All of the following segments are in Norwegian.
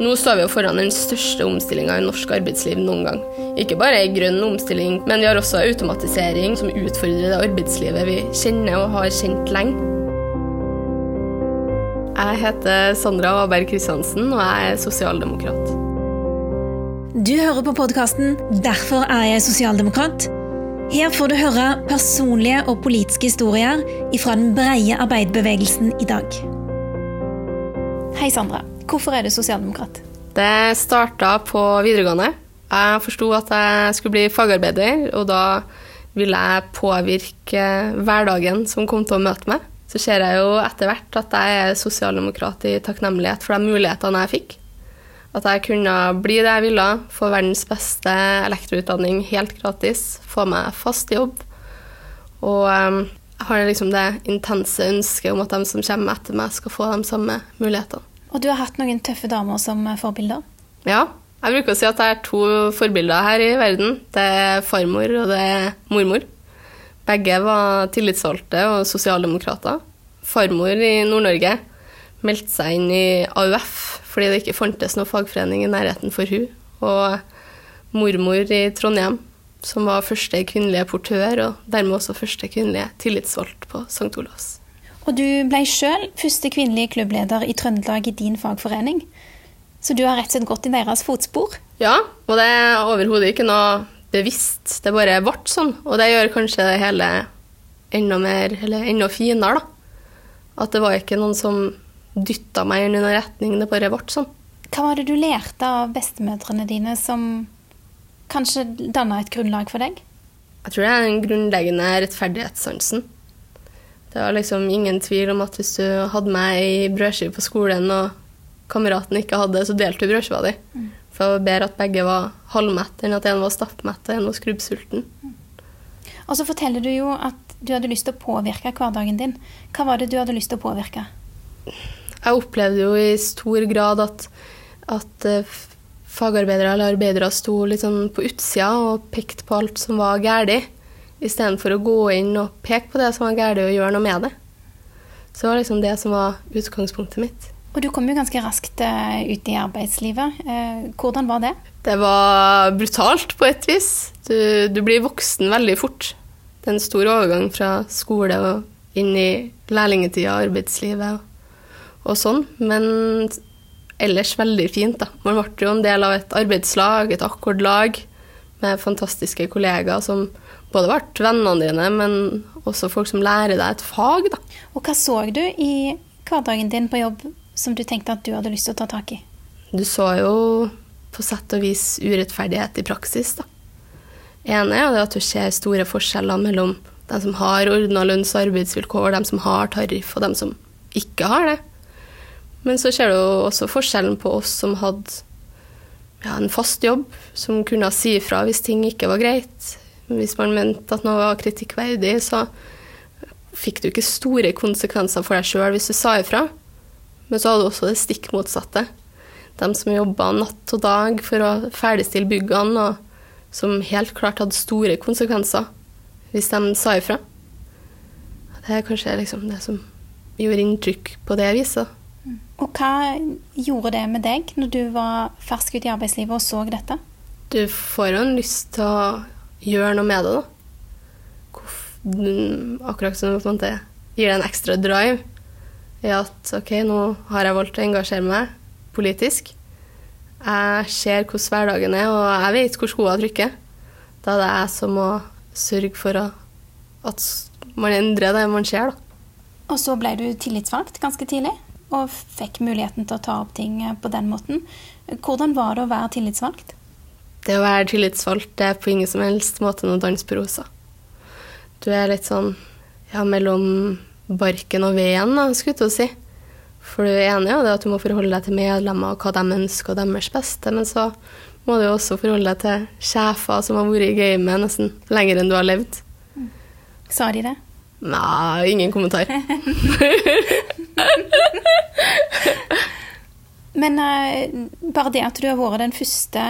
Nå står vi jo foran den største omstillinga i norsk arbeidsliv noen gang. Ikke bare ei grønn omstilling, men vi har også automatisering som utfordrer det arbeidslivet vi kjenner og har kjent lenge. Jeg heter Sandra Aaberg Kristiansen, og jeg er sosialdemokrat. Du hører på podkasten 'Derfor er jeg sosialdemokrat'. Her får du høre personlige og politiske historier fra den breie arbeiderbevegelsen i dag. Hei, Sandra. Hvorfor er du sosialdemokrat? Det starta på videregående. Jeg forsto at jeg skulle bli fagarbeider, og da ville jeg påvirke hverdagen som kom til å møte meg. Så ser jeg jo etter hvert at jeg er sosialdemokrat i takknemlighet for de mulighetene jeg fikk. At jeg kunne bli det jeg ville, få verdens beste elektroutdanning helt gratis, få meg fast jobb. Og um, jeg har liksom det intense ønsket om at de som kommer etter meg, skal få de samme mulighetene. Og du har hatt noen tøffe damer som forbilder? Ja. Jeg bruker å si at det er to forbilder her i verden. Det er farmor og det er mormor. Begge var tillitsvalgte og sosialdemokrater. Farmor i Nord-Norge meldte seg inn i AUF fordi det ikke fantes noen fagforening i nærheten for hun. Og mormor i Trondheim, som var første kvinnelige portør, og dermed også første kvinnelige tillitsvalgt på St. Olavs. Og du ble sjøl første kvinnelige klubbleder i Trøndelag i din fagforening. Så du har rett og slett gått i deres fotspor? Ja, og det er overhodet ikke noe bevisst. Det bare ble sånn. Og det gjør kanskje det hele enda mer, eller enda finere, da. At det var ikke noen som dytta meg i noen retning, det bare ble sånn. Hva var det du lærte av bestemødrene dine som kanskje danna et grunnlag for deg? Jeg tror det er den grunnleggende rettferdighetssansen. Det var liksom ingen tvil om at hvis du hadde meg i brødskive på skolen, og kameraten ikke hadde, så delte du brødskiva di. Mm. For det var bedre at begge var halvmette enn at en var stappmett og en var skrubbsulten. Mm. Og så forteller du jo at du hadde lyst til å påvirke hverdagen din. Hva var det du hadde lyst til å påvirke? Jeg opplevde jo i stor grad at, at eh, fagarbeidere eller arbeidere sto litt sånn på utsida og pekte på alt som var galt istedenfor å gå inn og peke på det som var galt, og gjøre noe med det. Så det var liksom det som var utgangspunktet mitt. Og du kom jo ganske raskt eh, ut i arbeidslivet. Eh, hvordan var det? Det var brutalt på et vis. Du, du blir voksen veldig fort. Det er en stor overgang fra skole og inn i lærlingetida, arbeidslivet og, og sånn. Men ellers veldig fint, da. Man ble jo en del av et arbeidslag, et akkordlag, med fantastiske kollegaer som både vært vennene dine, men også folk som lærer deg et fag. Da. Og hva så du i hverdagen din på jobb som du tenkte at du hadde lyst til å ta tak i? Du så jo på sett og vis urettferdighet i praksis, da. ene er at du ser store forskjeller mellom de som har ordna lønns- og arbeidsvilkår, de som har tariff, og de som ikke har det. Men så ser du også forskjellen på oss som hadde ja, en fast jobb, som kunne si ifra hvis ting ikke var greit, hvis man mente at noe var kritikkverdig, så fikk du ikke store konsekvenser for deg sjøl hvis du sa ifra. Men så hadde du også det stikk motsatte. De som jobba natt og dag for å ferdigstille byggene, og som helt klart hadde store konsekvenser hvis de sa ifra. Det er kanskje liksom det som gjorde inntrykk på det viset. Og hva gjorde det med deg når du var fersk ute i arbeidslivet og så dette? Du får jo en lyst til å gjøre noe med det, da. Akkurat som på en måte gir det en ekstra drive i at OK, nå har jeg valgt å engasjere meg politisk. Jeg ser hvordan hverdagen er, og jeg vet hvor skoa trykker. Da er det jeg som må sørge for at man endrer det man ser, da. Og så ble du tillitsvalgt ganske tidlig, og fikk muligheten til å ta opp ting på den måten. Hvordan var det å være tillitsvalgt? Det å være tillitsvalgt det er på ingen som helst måte noe dans på rosa. Du er litt sånn ja, mellom barken og veden, da, skulle jeg til å si. For du er enig i det at du må forholde deg til medlemmer og hva de ønsker og deres beste, men så må du også forholde deg til sjefer som har vært i gamet nesten lenger enn du har levd. Sa de det? Nei, ingen kommentar. men uh, bare det at du har vært den første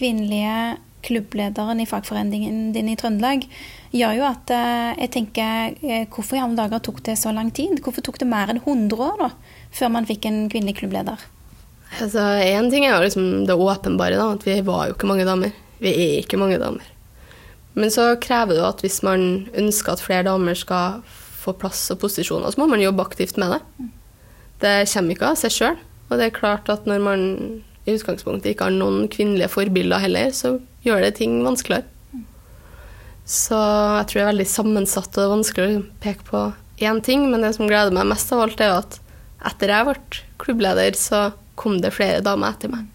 kvinnelige klubblederen i fagforeningen din i Trøndelag, gjør jo at eh, jeg tenker eh, Hvorfor i alle dager tok det så lang tid? Hvorfor tok det mer enn 100 år da, før man fikk en kvinnelig klubbleder? Altså, Én ting er jo liksom det åpenbare, da, at vi var jo ikke mange damer. Vi er ikke mange damer. Men så krever det jo at hvis man ønsker at flere damer skal få plass og posisjoner, så må man jobbe aktivt med det. Det kommer ikke av seg sjøl. Og det er klart at når man i utgangspunktet ikke har noen kvinnelige forbilder heller, så gjør det ting vanskeligere. Så jeg tror det er veldig sammensatt og det er vanskelig å peke på én ting. Men det som gleder meg mest av alt, er at etter jeg ble klubbleder, så kom det flere damer etter meg.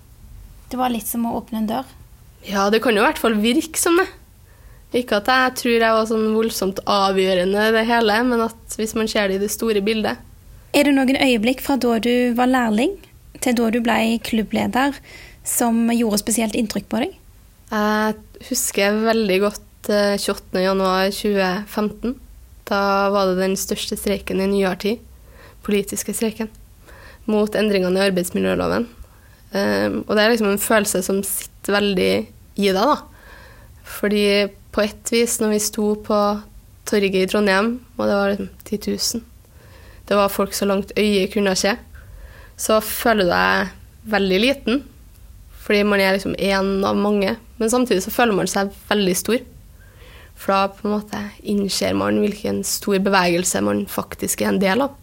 Det var litt som å åpne en dør? Ja, det kan jo i hvert fall virke som det. Ikke at jeg tror jeg var sånn voldsomt avgjørende det hele, men at hvis man ser det i det store bildet. Er det noen øyeblikk fra da du var lærling til da du ble klubbleder som gjorde spesielt inntrykk på deg? Jeg husker veldig godt 28.1.2015. Eh, da var det den største streiken i nyere tid. Politiske streiken. Mot endringene i arbeidsmiljøloven. Um, og det er liksom en følelse som sitter veldig i deg, da. Fordi på ett vis, når vi sto på torget i Trondheim, og det var liksom 10 000 Det var folk så langt øyet kunne se. Så føler du deg veldig liten, fordi man er liksom én av mange. Men samtidig så føler man seg veldig stor. For da på en måte innser man hvilken stor bevegelse man faktisk er en del av.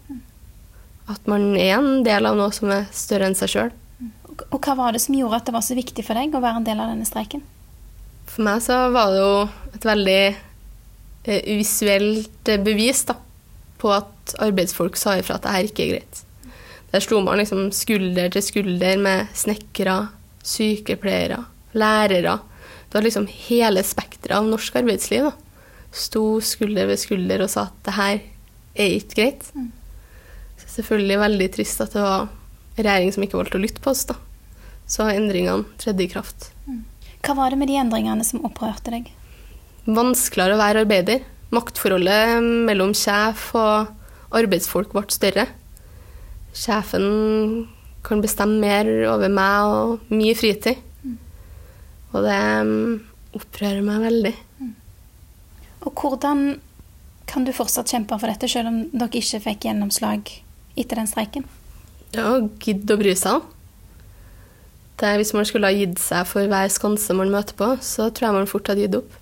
At man er en del av noe som er større enn seg sjøl. Og hva var det som gjorde at det var så viktig for deg å være en del av denne streiken? For meg så var det jo et veldig eh, visuelt bevis da, på at arbeidsfolk sa ifra at det her ikke er greit. Der slo man liksom skulder til skulder med snekkere, sykepleiere, lærere. Det var liksom hele spekteret av norsk arbeidsliv. da. Sto skulder ved skulder og sa at det her er ikke greit. Mm. Så selvfølgelig veldig trist at det var regjering som ikke valgte å lytte på oss. da. Så endringene tredde i kraft. Mm. Hva var det med de endringene som opprørte deg? Vanskeligere å være arbeider. Maktforholdet mellom sjef og arbeidsfolk ble større. Sjefen kan bestemme mer over meg og mye fritid. Mm. Og det um, opprører meg veldig. Mm. Og hvordan kan du fortsatt kjempe for dette, selv om dere ikke fikk gjennomslag etter den streiken? Ja, gidde å bry seg. Det, hvis man skulle ha gitt seg for hver skanse man møter på, så tror jeg man fort hadde gitt opp.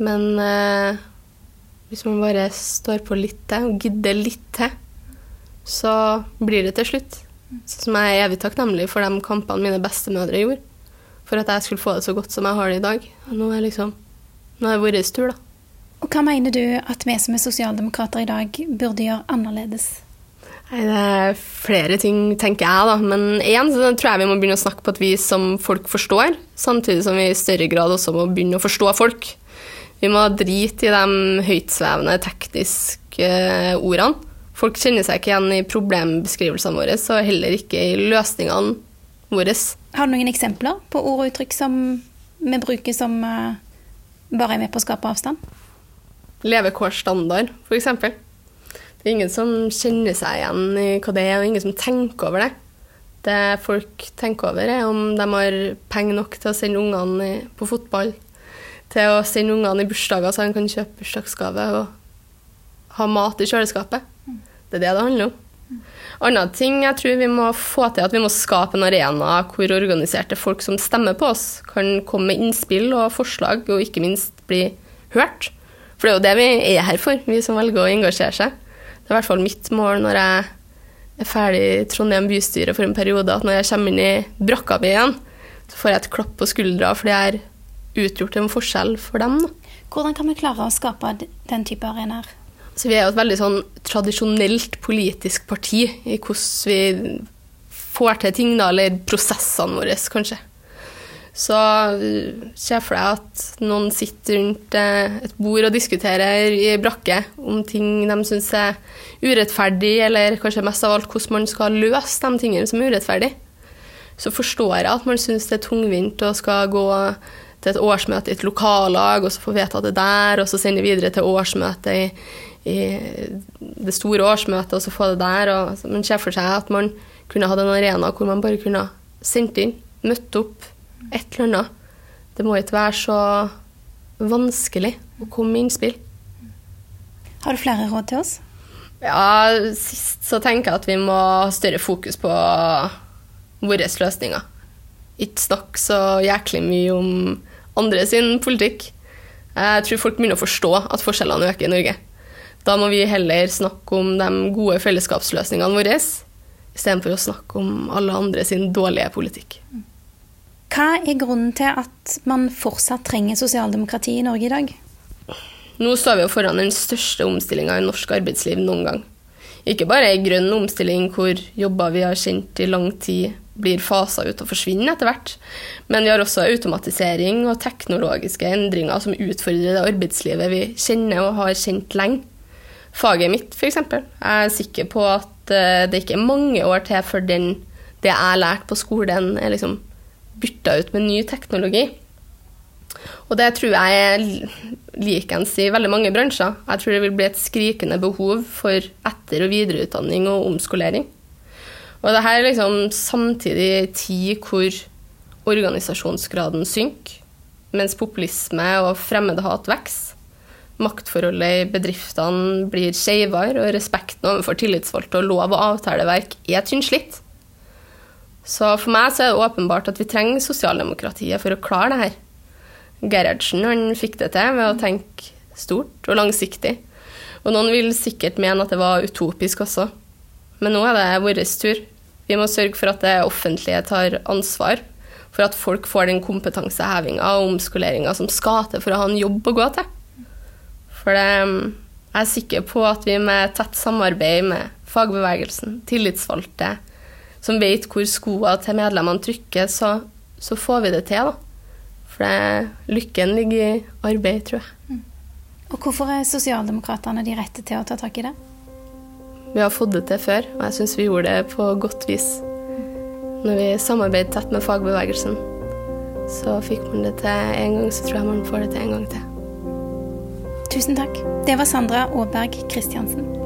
Men eh, hvis man bare står på litt til, og gidder litt til, så blir det til slutt. Så som jeg er evig takknemlig for de kampene mine bestemødre gjorde. For at jeg skulle få det så godt som jeg har det i dag. Og nå er, liksom, nå er det vår tur, da. Og hva mener du at vi som er sosialdemokrater i dag burde gjøre annerledes? Nei, det er flere ting, tenker jeg, da. Men én så tror jeg vi må begynne å snakke på et vis som folk forstår, samtidig som vi i større grad også må begynne å forstå folk. Vi må drite i de høytsvevende tekniske eh, ordene. Folk kjenner seg ikke igjen i problembeskrivelsene våre, og heller ikke i løsningene våre. Har du noen eksempler på ord og uttrykk som vi bruker som uh, bare er med på å skape avstand? Levekårsstandard, f.eks. Det er ingen som kjenner seg igjen i hva det er, og ingen som tenker over det. Det folk tenker over, er om de har penger nok til å sende ungene på fotball, til å sende ungene i bursdager så de kan kjøpe bursdagsgave og ha mat i kjøleskapet. Det er det det handler om. Andre ting jeg tror vi må få til, at vi må skape en arena hvor organiserte folk som stemmer på oss, kan komme med innspill og forslag, og ikke minst bli hørt. For det er jo det vi er her for, vi som velger å engasjere seg. Det er i hvert fall mitt mål når jeg er ferdig i Trondheim bystyre for en periode, at når jeg kommer inn i brakka mi igjen, så får jeg et klapp på skuldra fordi jeg har utgjort en forskjell for dem. Hvordan kan vi klare å skape den type arenaer? Så vi er jo et veldig sånn tradisjonelt politisk parti i hvordan vi får til ting, da, eller prosessene våre, kanskje. Så se for deg at noen sitter rundt eh, et bord og diskuterer i brakke om ting de syns er urettferdig, eller kanskje mest av alt hvordan man skal løse de tingene som er urettferdig. Så forstår jeg at man syns det er tungvint å skal gå til et årsmøte i et lokallag, og så få vedtatt det der, og så sende videre til årsmøte i, i, det store årsmøtet, og så få det der. Og, men se for seg at man kunne hatt en arena hvor man bare kunne sendt inn, møtt opp et eller annet. Det må ikke være så vanskelig å komme med innspill. Har du flere råd til oss? Ja, sist så tenker jeg at vi må ha større fokus på våre løsninger. Ikke snakke så jæklig mye om andre sin politikk. Jeg tror folk begynner å forstå at forskjellene øker i Norge. Da må vi heller snakke om de gode fellesskapsløsningene våre, istedenfor å snakke om alle andre sin dårlige politikk. Hva er grunnen til at man fortsatt trenger sosialdemokrati i Norge i dag? Nå står vi jo foran den største omstillinga i norsk arbeidsliv noen gang. Ikke bare ei grønn omstilling hvor jobber vi har kjent i lang tid, blir fasa ut og forsvinner etter hvert, men vi har også automatisering og teknologiske endringer som utfordrer det arbeidslivet vi kjenner og har kjent lenge. Faget mitt, f.eks. Jeg er sikker på at eh, det ikke er mange år til før den, det jeg lærte på skolen, er liksom bytta ut med ny teknologi. Og det tror jeg er likens i veldig mange bransjer. Jeg tror det vil bli et skrikende behov for etter- og videreutdanning og omskolering. Og det her er liksom samtidig tid hvor organisasjonsgraden synker, mens populisme og fremmedhat vokser. Maktforholdet i bedriftene blir skeivere, og respekten overfor tillitsvalgte og lov- og avtaleverk er tynnslitt. Så for meg så er det åpenbart at vi trenger sosialdemokratiet for å klare det her. Gerhardsen han fikk det til ved å tenke stort og langsiktig. Og noen vil sikkert mene at det var utopisk også. Men nå er det vår tur. Vi må sørge for at det offentlige tar ansvar for at folk får den kompetansehevinga og omskoleringa som skal til for å ha en jobb å gå til. For det, jeg er sikker på at vi med tett samarbeid med fagbevegelsen, tillitsvalgte, som vet hvor skoa til medlemmene trykker, så, så får vi det til. da. For det, lykken ligger i arbeid, tror jeg. Mm. Og hvorfor er sosialdemokratene de rette til å ta tak i det? Vi har fått det til før, og jeg syns vi gjorde det på godt vis. Når vi samarbeidet tett med fagbevegelsen, så fikk man det til en gang, så tror jeg man får det til en gang til. Tusen takk. Det var Sandra Aaberg Kristiansen.